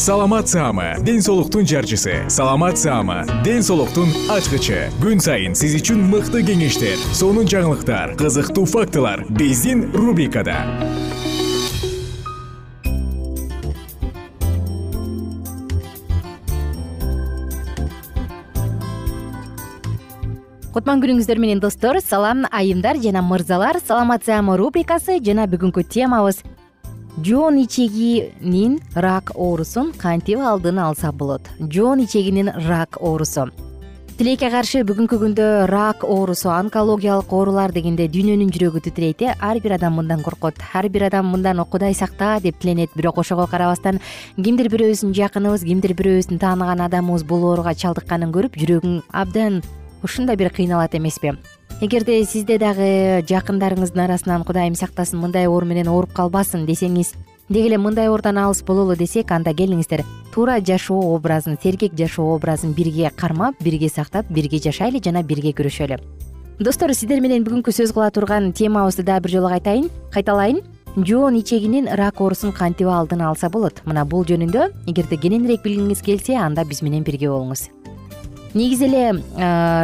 саламат саама ден соолуктун жарчысы. Саламат саама ден соолуктун ачкычы. Күн сайын сиз үчүн мыкты кеңештер сонун жаңылыктар кызыктуу фактылар биздин рубрикада. Кутман күнүңүздөр менен достор салам айымдар жана мырзалар. Саламат саама рубрикасы жана бүгүнкү темабыз жоон ичегинин рак оорусун кантип алдын алса болот? Жоон ичегинин рак оорусу. Тилекке каршы бүгүнкү күндө рак оорусу онкологиялык оорулар дегенде дүйнөнүн жүрөгү титирейт э? Ар бир адам мындан коркот ар бир адам мындан кудай сакта деп тиленет. Бирок ошого карабастан кимдир бирөөбүздүн жакыныбыз кимдир бирөөбүздүн тааныган адамыбыз бул ооруга чалдыкканын көрүп жүрөгүң абдан ушундай бир кыйналат эмеспи эгерде сизде дагы жакындарыңыздын арасынан кудайым сактасын мындай оору менен ооруп калбасын десеңиз деги эле мындай оорудан алыс бололу десек анда келиңиздер. Туура жашоо образын сергек жашоо образын бирге кармап бирге сактап бирге жашайлы жана бирге күрөшөлү. Достор сиздер менен бүгүнкү сөз кыла турган темабызды дагы бир жолу айтайын кайталайын. Жоон ичегинин рак оорусун кантип алдын алса болот? Мына бул жөнүндө эгерде кененирээк билгиңиз келсе анда биз менен бирге болуңуз негизи эле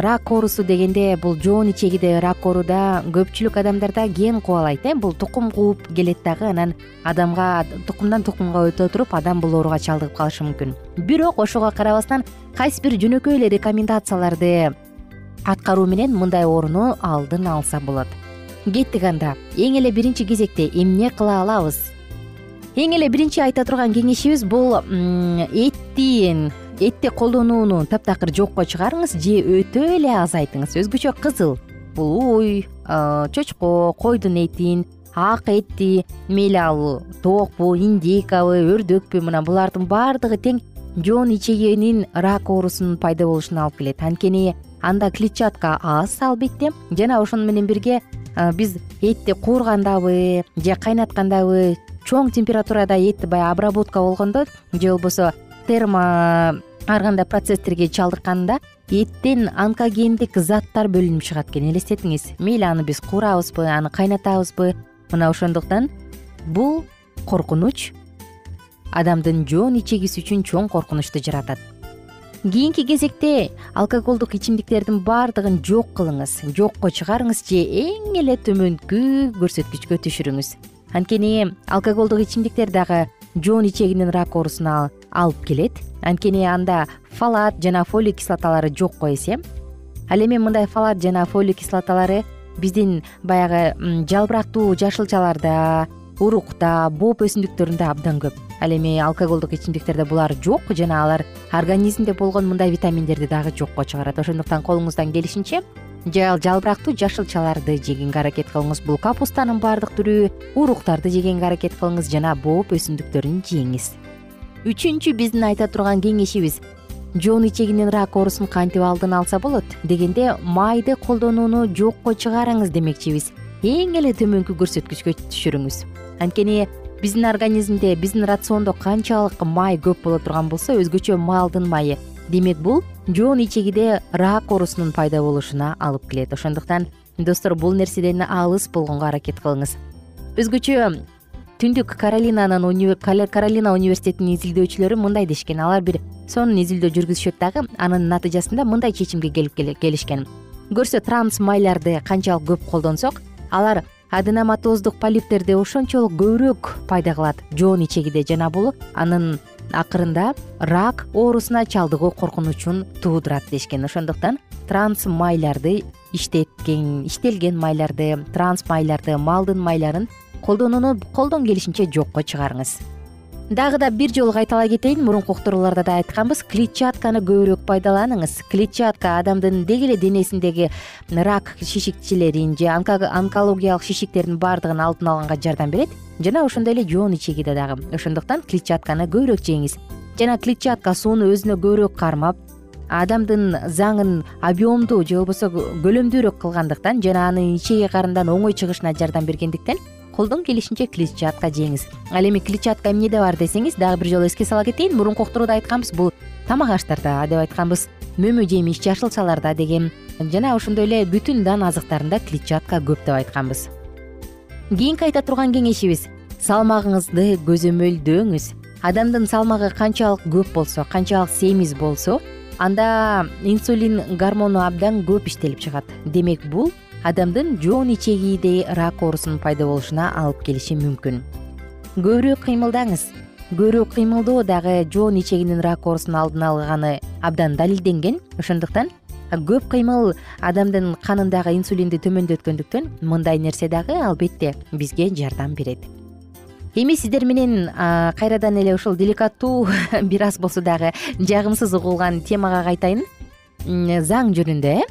рак оорусу дегенде бул жоон ичегиде рак ооруда көпчүлүк адамдарда ген кубалайт э. Бул тукум кууп келет дагы анан адамга тукумдан тукумга өтө туруп адам бул ооруга чалдыгып калышы мүмкүн. Бирок ошого карабастан кайсы бир жөнөкөй эле рекомендацияларды аткаруу менен мындай ооруну алдын алса болот. Кеттик анда. Эң эле биринчи кезекте эмне кыла алабыз? Эң эле биринчи айта турган кеңешибиз бул этти этти колдонууну таптакыр жокко чыгарыңыз же өтө эле азайтыңыз. Өзгөчө кызыл бул уй чочко койдун этин ак этти мейли ал тоокпу индейкабы өрдөкпү мына булардын баардыгы тең жоон ичегинин рак оорусунун пайда болушуна алып келет. Анткени анда клетчатка аз албетте. Жана ошону менен бирге биз этти куургандабы же кайнаткандабы чоң температурада эт баягы обработка болгондо же болбосо термо ар кандай процесстерге чалдыкканда эттен онкогендик заттар бөлүнүп чыгат экен элестетиңиз. Мейли аны биз куурабызбы аны кайнатабызбы мына ошондуктан бул коркунуч адамдын жоон ичегиси үчүн чоң коркунучту жаратат. Кийинки кезекте алкоголдук ичимдиктердин баардыгын жок кылыңыз жокко чыгарыңыз же эң эле төмөнкү көрсөткүчкө түшүрүңүз. Анткени алкоголдук ичимдиктер дагы жоон ичегинин рак оорусуна алып келет. Анткени анда фалат жана фолий кислоталары жокко эсе. Ал эми мындай фалат жана фолий кислоталары биздин баягы жалбырактуу жашылчаларда урукта бооп өсүмдүктөрүндө абдан көп. Ал эми алкоголдук ичимдиктерде булар жок жана алар организмде болгон мындай витаминдерди дагы жокко чыгарат. Ошондуктан колуңуздан келишинче жалбырактуу жашылчаларды жегенге аракет кылыңыз. Бул капустанын баардык түрү уруктарды жегенге аракет кылыңыз жана бооп өсүмдүктөрүн жеңиз үчүнчү биздин айта турган кеңешибиз. Жоон ичегинин рак оорусун кантип алдын алса болот дегенде майды колдонууну жокко чыгарыңыз демекчибиз. Эң эле төмөнкү көрсөткүчкө түшүрүңүз. Анткени биздин организмде биздин рациондо канчалык май көп боло турган болсо өзгөчө малдын майы. Демек бул жоон ичегиде рак оорусунун пайда болушуна алып келет. Ошондуктан достор бул нерседен алыс болгонго аракет кылыңыз. Өзгөчө түндүк каролинанын каролина университетинин изилдөөчүлөрү мындай дешкен. Алар бир сонун изилдөө жүргүзүшөт дагы анын натыйжасында мындай чечимге келип келишкен. Көрсө транс майларды канчалык көп колдонсок алар аденоматоздук полиптерди ошончолук көбүрөөк пайда кылат. Жоон ичегиде жана бул анын акырында рак оорусуна чалдыгуу коркунучун туудурат дешкен. Ошондуктан транс майларды иштеткен иштелген майларды транс майларды малдын майларын колдонууну колдон келишинче жокко чыгарыңыз. Дагы да бир жолу кайталай кетейин мурунку уктурууларда да айтканбыз клетчатканы көбүрөөк пайдаланыңыз. Клетчатка адамдын деги эле денесиндеги рак шишикчелерин же онкологиялык шишиктердин баардыгын алдын алганга жардам берет жана ошондой эле жоон ичегиде дагы. Ошондуктан клетчатканы көбүрөөк жеңиз. Жана клетчатка сууну өзүнө көбүрөөк кармап адамдын заңын объемдуу же болбосо көлөмдүүрөөк кылгандыктан жана анын ичеги карындан оңой чыгышына жардам бергендиктен колдон келишинче клетчатка жеңиз. Ал эми клетчатка эмнеде бар десеңиз дагы бир жолу эске сала кетейин мурунку уктурууда айтканбыз бул тамак аштарда деп айтканбыз. Мөмө жемиш жашылчаларда деген жана ошондой эле бүтүн дан азыктарында клетчатка көп деп айтканбыз. Кийинки айта турган кеңешибиз. Салмагыңызды көзөмөлдөңүз. Адамдын салмагы канчалык көп болсо канчалык семиз болсо анда инсулин гормону абдан көп иштелип чыгат. Демек бул адамдын жоон ичегиде рак оорусунун пайда болушуна алып келиши мүмкүн. Көбүрөөк кыймылдаңыз. Көбүрөөк кыймылдоо дагы жоон ичегинин рак оорусун алдын алганы абдан далилденген. Ошондуктан көп кыймыл адамдын канындагы инсулинди төмөндөткөндүктөн мындай нерсе дагы албетте бизге жардам берет. Эми сиздер менен кайрадан эле ушул деликаттуу бир аз болсо дагы жагымсыз угулган темага кайтайын. Заң жөнүндө э?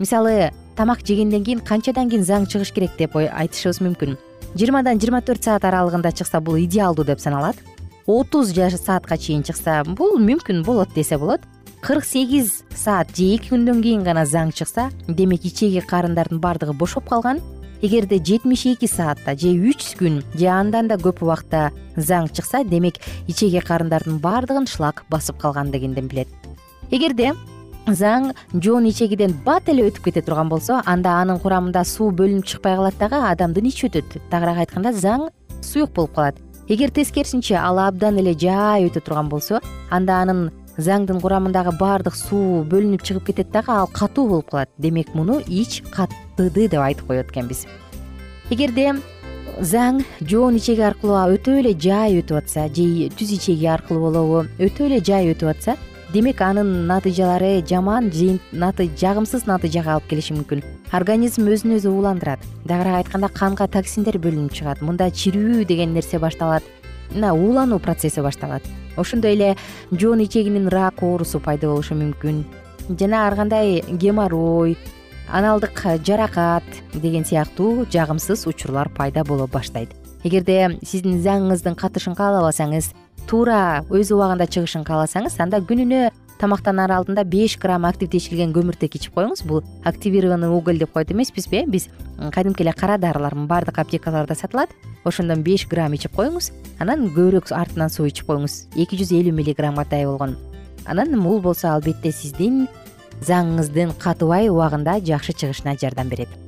Мисалы тамак жегенден кийин канчадан кийин заң чыгыш керек деп айтышыбыз мүмкүн. Жыйырмадан жыйырма төрт саат аралыгында чыкса бул идеалдуу деп саналат. Отуз саатка чейин чыкса бул мүмкүн болот десе болот. Кырк сегиз саат же эки күндөн кийин гана заң чыкса демек ичеги карындардын баардыгы бошоп калган. Эгерде жетимиш эки саатта же үч күн же андан да көп убакта заң чыкса демек ичеги карындардын баардыгын шлак басып калган дегенден билет. Эгерде заң жоон ичегиден бат эле өтүп кете турган болсо анда анын курамында суу бөлүнүп чыкпай калат дагы адамдын ичи өтөт. Тагыраак айтканда заң суюк болуп калат. Эгер тескерисинче ал абдан эле жай өтө турган болсо анда анын заңдын курамындагы баардык суу бөлүнүп чыгып кетет дагы ал катуу болуп калат. Демек муну ич каттыды деп айтып коет экенбиз. Эгерде заң жоон ичеги аркылуу өтө эле жай өтүп атса же түз ичеги аркылуу болобу өтө эле жай өтүп атса демек анын натыйжалары жаман жагымсыз натыйжага алып келиши мүмкүн. Организм өзүн өзү ууландырат дагыраак айтканда канга токсиндер бөлүнүп чыгат. Мында чирүү деген нерсе башталат. Мына уулануу процесси башталат. Ошондой эле жоон ичегинин рак оорусу пайда болушу мүмкүн. Жана ар кандай геморрой аналдык жаракат деген сыяктуу жагымсыз учурлар пайда боло баштайт. Эгерде сиздин заңыңыздын катышын каалабасаңыз туура өз убагында чыгышын кааласаңыз анда күнүнө тамактанаар алдында беш грамм активдешилген көмүртек ичип коюңуз. Бул активированный уголь деп коет эмеспизби э биз кадимки эле кара дарылар баардык аптекаларда сатылат. Ошондон беш грамм ичип коюңуз. Анан көбүрөөк артынан суу ичип коюңуз. Эки жүз элүү миллиграммгатай болгон. Анан бул болсо албетте сиздин заңыңыздын катыбай убагында жакшы чыгышына жардам берет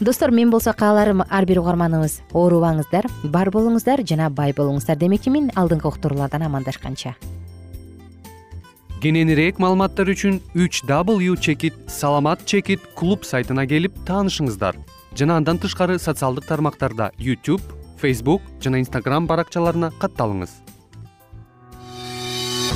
достор мен болсо кааларым ар бир угарманыбыз. Оорубаңыздар бар болуңуздар жана бай болуңуздар демекчимин. Алдыңкы уктуруулардан амандашканча. Кененирээк маалыматтар үчүн үч w чекит саламат чекит клуб сайтына келип таанышыңыздар. Жана андан тышкары социалдык тармактарда youtube facebook жана instagram баракчаларына катталыңыз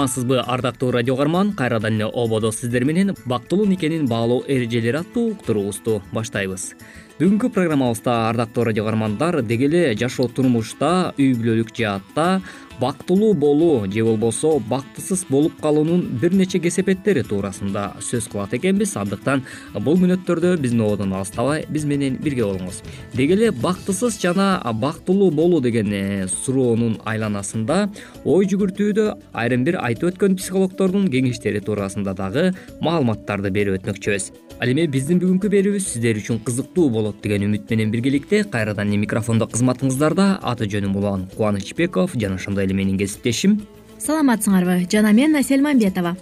амансызбы ардактуу радио каарман кайрадан эле ободо сиздер менен бактылуу никенин баалоо эрежелери аттуу уктуруубузду баштайбыз. Бүгүнкү программабызда ардактуу радио каармандар деги эле жашоо турмушта үй бүлөлүк жаатта бактылуу болуу же болбосо бактысыз болуп калуунун бир нече кесепеттери туурасында сөз кылат экенбиз. Андыктан бул мүнөттөрдө биздин ободон алыстабай биз менен бирге болуңуз. Деги эле бактысыз жана бактылуу болуу деген э, суроонун айланасында ой жүгүртүүдө айрым бир айтып өткөн психологдордун кеңештери туурасында дагы маалыматтарды берип өтмөкчүбүз ал эми биздин бүгүнкү берүүбүз сиздер үчүн кызыктуу болот деген үмүт менен биргеликте кайрадан эле микрофондо кызматыңыздарда аты жөнүм улан кубанычбеков жана ошондой менин кесиптешим. Саламатсыңарбы жана мен асель мамбетова.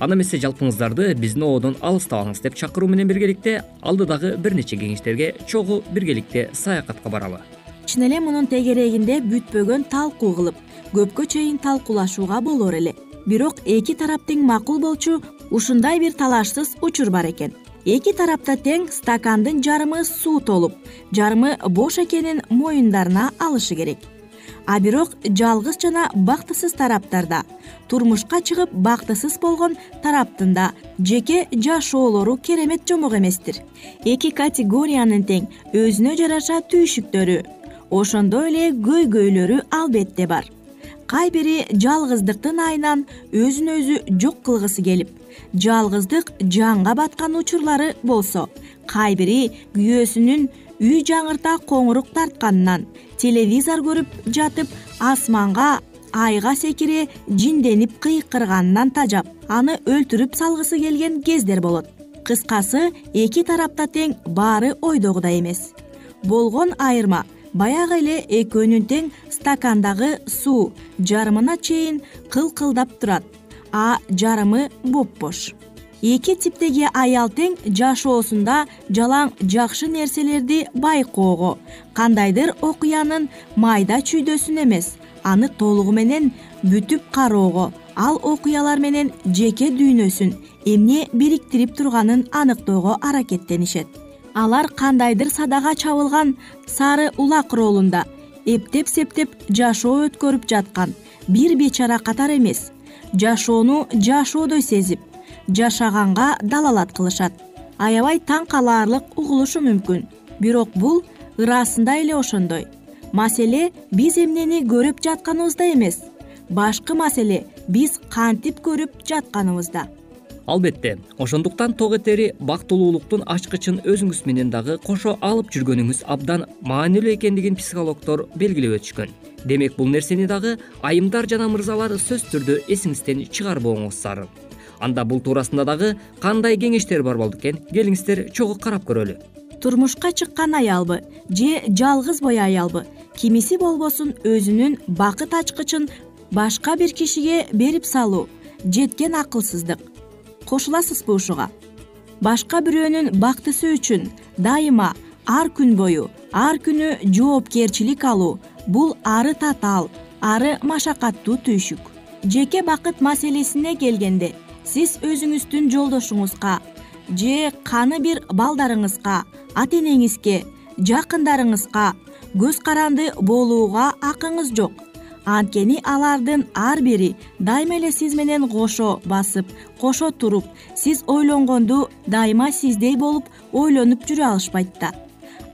Анда эмесе жалпыңыздарды биздин ободон алыстабаңыз деп чакыруу менен биргеликте алдыдагы бир нече кеңештерге чогуу биргеликте саякатка баралы. Чын эле мунун тегерегинде бүтпөгөн талкуу кылып көпкө чейин талкуулашууга болор эле. Бирок эки тарап тең макул болчу ушундай бир талашсыз учур бар экен эки тарапта тең стакандын жарымы суу толуп жарымы бош экенин моюндарына алышы керек. А бирок жалгыз жана бактысыз тараптарда турмушка чыгып бактысыз болгон тараптын да жеке жашоолору керемет жомок эместир. Эки категориянын тең өзүнө жараша түйшүктөрү ошондой эле көйгөйлөрү албетте бар кай бири жалгыздыктын айынан өзүн өзү жок кылгысы келип жалгыздык жанга баткан учурлары болсо кай бири күйөөсүнүн үй жаңырта коңурук тартканынан телевизор көрүп жатып асманга айга секире жинденип кыйкырганынан тажап аны өлтүрүп салгысы келген кездер болот. Кыскасы эки тарапта тең баары ойдогудай эмес. Болгон айырма баягы эле экөөнүн тең стакандагы суу жарымына чейин кылкылдап турат. А жарымы бопбош эки типтеги аял тең жашоосунда жалаң жакшы нерселерди байкоого. Кандайдыр окуянын майда чүйдөсүн эмес аны толугу менен бүтүп кароого ал окуялар менен жеке дүйнөсүн эмне бириктирип турганын аныктоого аракеттенишет алар кандайдыр садага чабылган сары улак ролунда. Эптеп септеп жашоо өткөрүп жаткан. Бир бечара катары эмес. Жашоону жашоодой сезип жашаганга далалат кылышат. Аябай таң калаарлык угулушу мүмкүн. Бирок бул ырасында эле ошондой. Маселе биз эмнени көрүп жатканыбызда эмес. Башкы маселе биз кантип көрүп жатканыбызда албетте ошондуктан ток этери бактылуулуктун ачкычын өзүңүз менен дагы кошо алып жүргөнүңүз абдан маанилүү экендигин психологдор белгилеп өтүшкөн. Демек бул нерсени дагы айымдар жана мырзалар сөзсүз түрдө эсиңизден чыгарбооңуз зарыл анда бул туурасында дагы кандай кеңештер бар болду экен? Келиңиздер чогуу карап көрөлү. Турмушка чыккан аялбы же жалгыз бой аялбы кимиси болбосун өзүнүн бакыт ачкычын башка бир кишиге берип салуу жеткен акылсыздык кошуласызбы ушуга? Башка бирөөнүн бактысы үчүн дайыма ар күн бою ар күнү жоопкерчилик алуу бул ары татаал ары машакаттуу түйшүк. Жеке бакыт маселесине келгенде сиз өзүңүздүн жолдошуңузга же каны бир балдарыңызга ата энеңизге жакындарыңызга көз каранды болууга акыңыз жок анткени алардын ар бири дайыма эле сиз менен кошо басып кошо туруп сиз ойлонгонду дайыма сиздей болуп ойлонуп жүрө алышпайт да.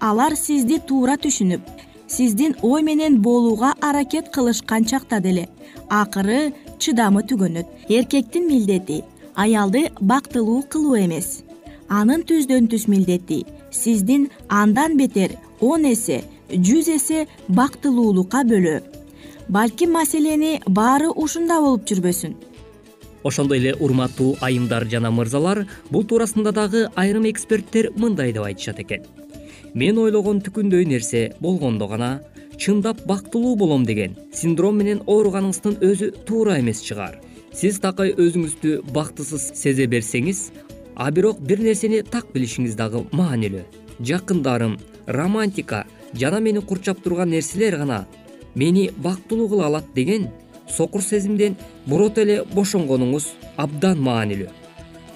Алар сизди туура түшүнүп сиздин ой менен болууга аракет кылышкан чакта деле акыры чыдамы түгөнөт. Эркектин милдети аялды бактылуу кылуу эмес. Анын түздөн түз милдети сиздин андан бетер он эсе жүз эсе бактылуулукка бөлөө балким маселени баары ушунда болуп жүрбөсүн. Ошондой эле урматтуу айымдар жана мырзалар бул туурасында дагы айрым эксперттер мындай деп айтышат экен. Мен ойлогон түкүндөй нерсе болгондо гана чындап бактылуу болом деген синдром менен ооруганыңыздын өзү туура эмес чыгар. Сиз такай өзүңүздү бактысыз сезе берсеңиз а бирок бир нерсени так билишиңиз дагы маанилүү. Жакындарым романтика жана мени курчап турган нерселер гана мени бактылуу кыла алат деген сокур сезимден бирото эле бошонгонуңуз абдан маанилүү.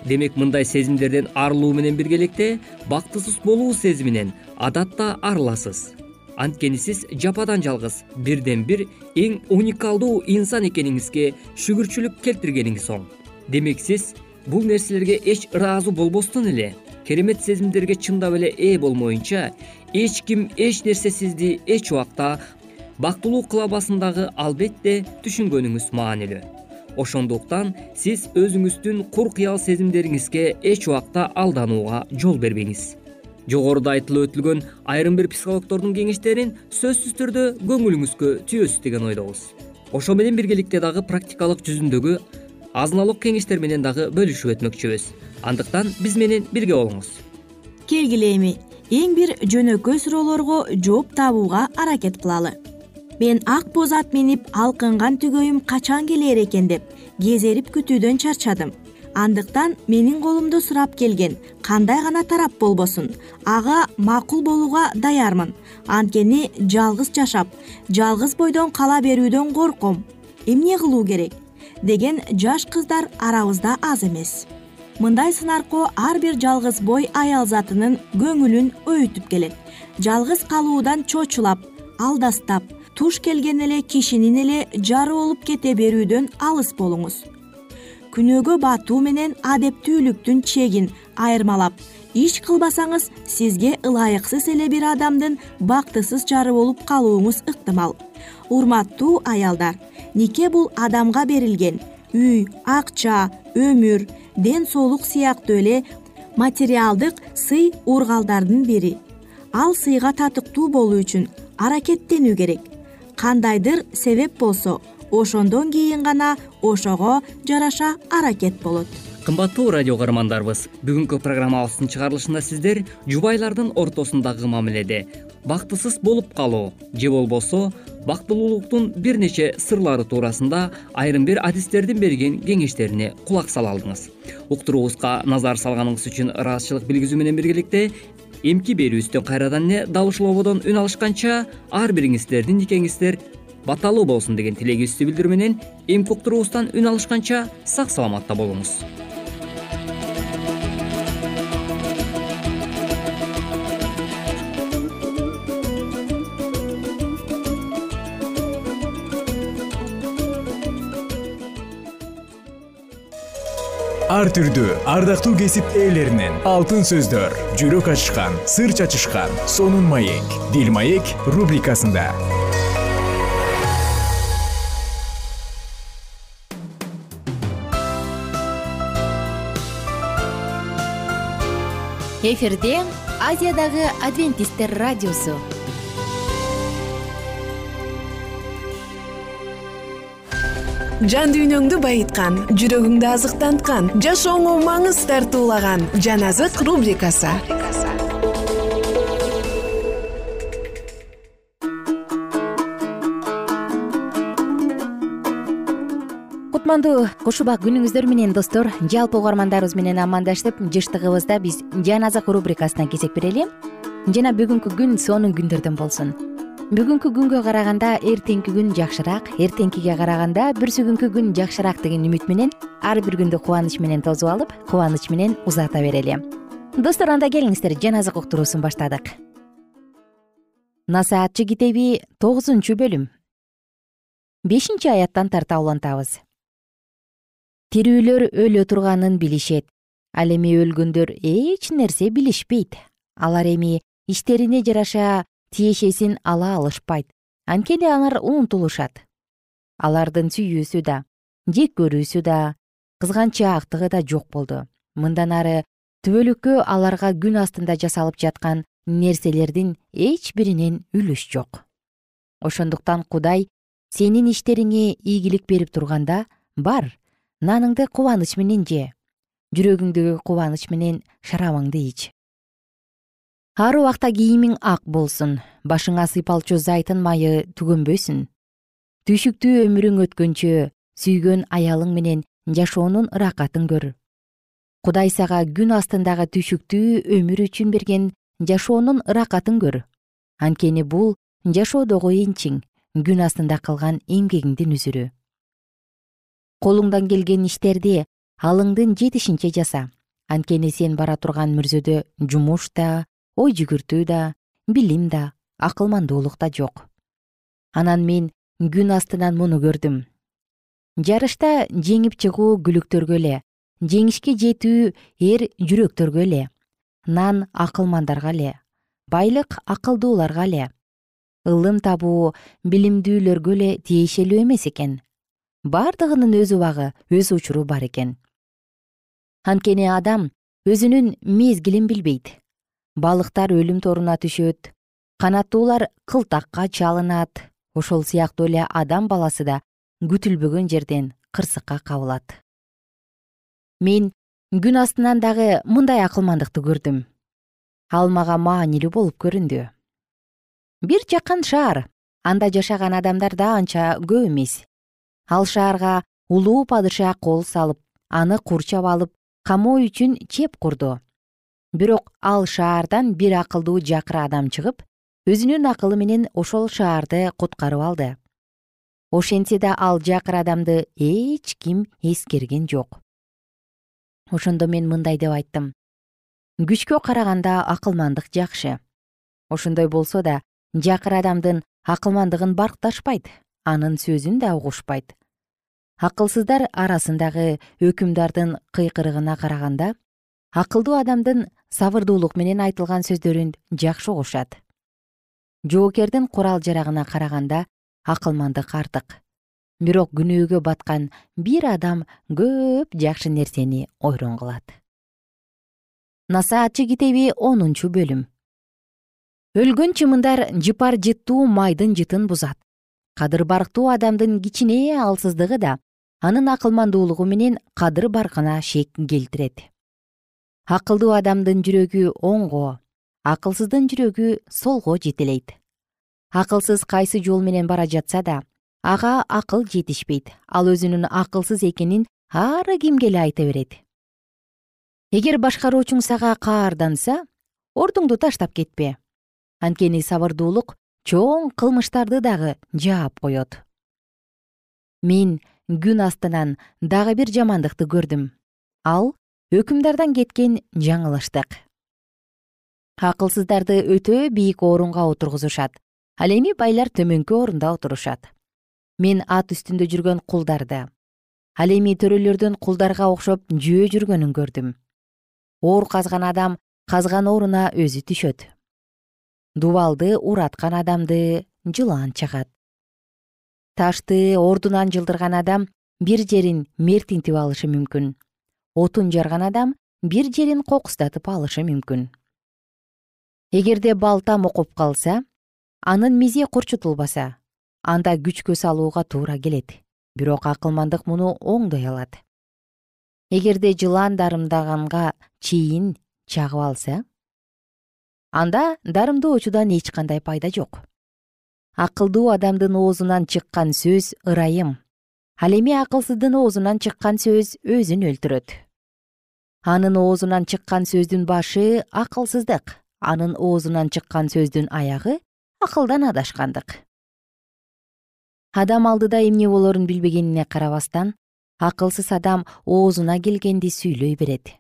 Демек мындай сезимдерден арылуу менен биргеликте бактысыз болуу сезиминен адатта арыласыз. Анткени сиз жападан жалгыз бирден бир эң уникалдуу инсан экениңизге шүгүрчүлүк келтиргениңиз оң. Демек сиз бул нерселерге эч ыраазы болбостон эле керемет сезимдерге чындап эле ээ болмоюнча эч ким эч нерсе сизди эч убакта бактылуу кыла албасын албетте түшүнгөнүңүз маанилүү. Ошондуктан сиз өзүңүздүн кур кыял сезимдериңизге эч убакта алданууга жол бербеңиз. Жогоруда айтылып өтүлгөн айрым бир психологдордун кеңештерин сөзсүз түрдө көңүлүңүзгө түйөсүз деген ойдобуз. Ошо менен биргеликте дагы практикалык жүзүндөгү азынаулык кеңештер менен дагы бөлүшүп өтмөкчүбүз. Андыктан биз менен бирге болуңуз. Келгиле эми эң бир жөнөкөй суроолорго жооп табууга аракет кылалы мен ак боз ат минип алкынган түгөйүм качан келээр экен? деп кезерип күтүүдөн чарчадым. Андыктан менин колумду сурап келген кандай гана тарап болбосун. Ага макул болууга даярмын. Анткени жалгыз жашап жалгыз бойдон кала берүүдөн корком. Эмне кылуу керек? Деген жаш кыздар арабызда аз эмес. Мындай сын аркоо ар бир жалгыз бой аял затынын көңүлүн өйүтүп келет. Жалгыз калуудан чочулап алдастап туш келген эле кишинин эле жары болуп кете берүүдөн алыс болуңуз. Күнөөгө батуу менен адептүүлүктүн чегин айырмалап иш кылбасаңыз сизге ылайыксыз эле бир адамдын бактысыз жары болуп калууңуз ыктымал. Урматтуу аялдар нике бул адамга берилген? Үй акча өмүр ден соолук сыяктуу эле материалдык сый ургалдардын бири. Ал сыйга татыктуу болуу үчүн аракеттенүү керек кандайдыр себеп болсо ошондон кийин гана ошого жараша аракет болот. Кымбаттуу радио каармандарыбыз бүгүнкү программабыздын чыгарылышында сиздер жубайлардын ортосундагы мамиледе. Бактысыз болуп калуу же болбосо бактылуулуктун бир нече сырлары туурасында айрым бир адистердин берген кеңештерине кулак сала алдыңыз. Уктуруубузга назар салганыңыз үчүн ыраазычылык билгизүү менен биргеликте эмки берүүбүздөн кайрадан эле дал ушул ободон үн алышканча ар бириңиздердин никеңиздер баталуу болсун деген тилегибизди билдирүү менен эмки уктуруубуздан үн алышканча сак саламатта болуңуз ар түрдүү ардактуу кесип ээлеринен. Алтын сөздөр жүрөк ачышкан сыр чачышкан сонун маек. Дил маек рубрикасында. Эфирде азиядагы адвентисттер радиосу жан дүйнөңдү байыткан жүрөгүңдү азыктанткан жашооңо маңыз тартуулаган жан азык рубрикасы. Кутмандуу куш убак күнүңүздөр менен достор. Жалпы угармандарыбыз менен амандашып жыштыгыбызда биз жан азык рубрикасына кезек берели. Жана бүгүнкү күн сонун күндөрдөн болсун бүгүнкү күнгө караганда эртеңки күн жакшыраак эртеңкиге караганда бүрсү күнкү күн жакшыраак деген үмүт менен ар бир күндү кубаныч менен тосуп алып кубаныч менен узата берели. Достор анда келиңиздер. Жан азык уктуруусун баштадык. Насаатчы китеби тогузунчу бөлүм. Бешинчи аяттан тарта улантабыз. Тирүүлөр өлө турганын билишет. Ал эми өлгөндөр эч нерсе билишпейт. Алар эми иштерине жараша тиешесин ала алышпайт. Анткени алар унутулушат. Алардын сүйүүсү да жек көрүүсү да кызганчаактыгы да жок болду. Мындан ары түбөлүккө аларга күн астында жасалып жаткан нерселердин эч биринен үлүш жок. Ошондуктан кудай сенин иштериңе ийгилик берип турганда бар наныңды кубаныч менен же жүрөгүңдөгү кубаныч менен шарабыңды ич ар убакта кийимиң ак болсун башыңа сыйпалчу зайтын майы түгөнбөсүн түйшүктүү өмүрүң өткөнчө сүйгөн аялың менен жашоонун ыракатын көр. Кудай сага күн астындагы түйшүктүү өмүр үчүн берген жашоонун ыракатын көр. Анткени бул жашоодогу энчиң күн астында кылган эмгегиңдин үзүрү. Колуңдан келген иштерди алыңдын жетишинче жаса. Анткени сен бара турган мүрзөдө жумуш да ой жүгүртүү да билим да акылмандуулук да жок. Анан мен күн астынан муну көрдүм. Жарышта жеңип чыгуу күлүктөргө эле жеңишке жетүү эр жүрөктөргө эле нан акылмандарга эле байлык акылдууларга эле ылым табуу билимдүүлөргө эле тиешелүү эмес экен. Бардыгынын өз убагы өз учуру бар экен. Анткени адам өзүнүн мезгилин билбейт балыктар өлүм торуна түшөт. Канаттуулар кылтакка чалынат. Ошол сыяктуу эле адам баласы да күтүлбөгөн жерден кырсыкка кабылат. Мен күн астынан дагы мындай акылмандыкты көрдүм. Ал мага маанилүү болуп көрүндү. Бир жакан шаар. Анда жашаган адамдар да анча көп эмес. Ал шаарга улуу падыша кол салып аны курчап алып камоо үчүн чеп курду бирок ал шаардан бир акылдуу жакыр адам чыгып өзүнүн акылы менен ошол шаарды куткарып алды. Ошентсе да ал жакыр адамды эч ким эскерген жок. Ошондо мен мындай деп айттым. Күчкө караганда акылмандык жакшы. Ошондой болсо да жакыр адамдын акылмандыгын баркташпайт анын сөзүн да угушпайт. Акылсыздар арасындагы өкүмдардын кыйкырыгына караганда акылдуу адамдын сабырдуулук менен айтылган сөздөрүн жакшы угушат жоокердин курал жарагына караганда акылмандык артык. Бирок күнөөгө баткан бир адам көп жакшы нерсени ойрон кылат. Насаатчы китеби онунчу бөлүм. Өлгөн чымындар жыпар жыттуу майдын жытын бузат. Кадыр барктуу адамдын кичине алсыздыгы да анын акылмандуулугу менен кадыр баркына шек келтирет акылдуу адамдын жүрөгү оңго акылсыздын жүрөгү солго жетелейт. Акылсыз кайсы жол менен бара жатса да ага акыл жетишпейт ал өзүнүн акылсыз экенин ар кимге эле айта берет. Эгер башкаруучуң сага каарданса ордуңду таштап кетпе. Анткени сабырдуулук чоң кылмыштарды дагы жаап коет. Мен күн астынан дагы бир жамандыкты көрдүм. Ал өкүмдардан кеткен жаңылыштык. Акылсыздарды өтө бийик орунга отургузушат ал эми байлар төмөнкү орунда отурушат. Мен ат үстүндө жүргөн кулдарды ал эми төрөлөрдүн кулдарга окшоп жөө жүргөнүн көрдүм. Оор казган адам казган ооруна өзү түшөт. Дубалды ураткан адамды жылан чагат ташты ордунан жылдырган адам бир жерин мертинтип алышы мүмкүн отун жарган адам бир жерин кокустатып алышы мүмкүн. Эгерде балта мокоп калса анын мизи курчутулбаса анда күчкө салууга туура келет. Бирок акылмандык муну оңдой алат. Эгерде жылан дарымдаганга чейин чагып алса анда дарымдоочудан эч кандай пайда жок. Акылдуу адамдын оозунан чыккан сөз ырайым ал эми акылсыздын оозунан чыккан сөз өзүн өлтүрөт. Анын оозунан чыккан сөздүн башы акылсыздык. Анын оозунан чыккан сөздүн аягы акылдан адашкандык. Адам алдыда эмне болорун билбегенине карабастан акылсыз адам оозуна келгенди сүйлөй берет.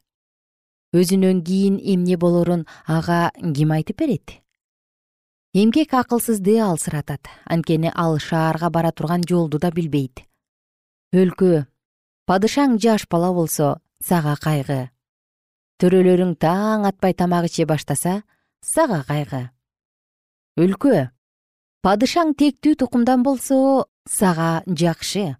Өзүнөн кийин эмне болорун ага ким айтып берет? Эмгек акылсызды алсыратат анткени ал шаарга бара турган жолду да билбейт өлкө. Падышаң жаш бала болсо сага кайгы. Төрөлөрүң таң атпай тамак иче баштаса сага кайгы. Өлкө. Падышаң тектүү тукумдан болсо сага жакшы.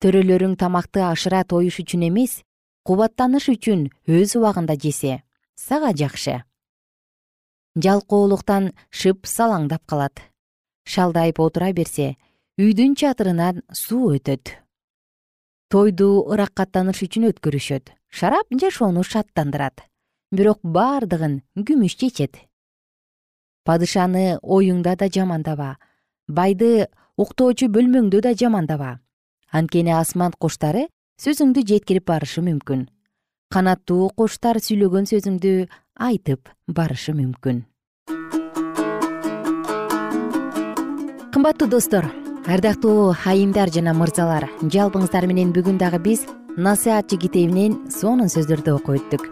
Төрөлөрүң тамакты ашыра тоюш үчүн эмес кубаттаныш үчүн өз убагында жесе сага жакшы. Жалкоолуктан шып салаңдап калат. Шалдайып отура берсе үйдүн чатырынан суу өтөт. Тойду ыраккаттаныш үчүн өткөрүшөт. Шарап жашоону шаттандырат. Бирок бардыгын күмүш чечет. Падышаны оюңда да жамандаба байды уктоочу бөлмөңдө да жамандаба анткени асман куштары сөзүңдү жеткирип барышы мүмкүн. Канаттуу куштар сүйлөгөн сөзүңдү айтып барышы мүмкүн. Кымбаттуу достор ардактуу айымдар жана мырзалар жалпыңыздар менен бүгүн дагы биз насыатчы китебинен сонун сөздөрдү окуп өттүк.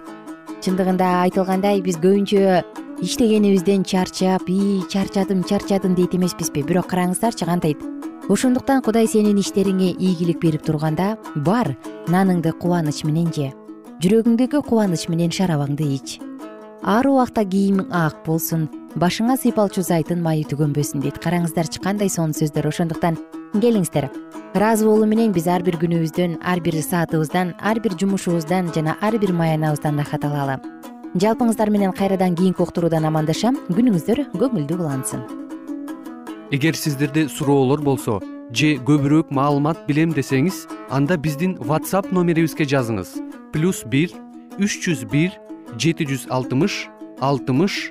Чындыгында айтылгандай биз көбүнчө иштегенибизден чарчап ии чарчадым чарчадым дейт эмеспизби. Бирок караңыздарчы кантайт? Ошондуктан кудай сенин иштериңе ийгилик берип турганда бар наныңды кубаныч менен же жүрөгүңдөгү кубаныч менен шарабыңды ич. Ар убакта кийимиң ак болсун башыңа сыйпалчу зайтын майы түгөнбөсүн дейт. Караңыздарчы кандай сонун сөздөр ошондуктан келиңиздер. Ыраазы болуу менен биз ар бир күнүбүздөн ар бир саатыбыздан ар бир жумушубуздан жана ар бир маянабыздан рахат алалы жалпыңыздар менен кайрадан кийинки уктуруудан амандашам. Күнүңүздөр көңүлдүү улансын. Эгер сиздерде суроолор болсо же көбүрөөк маалымат билем десеңиз анда биздин whatsapp номерибизге жазыңыз. Плюс бир үч жүз бир жети жүз алтымыш алтымыш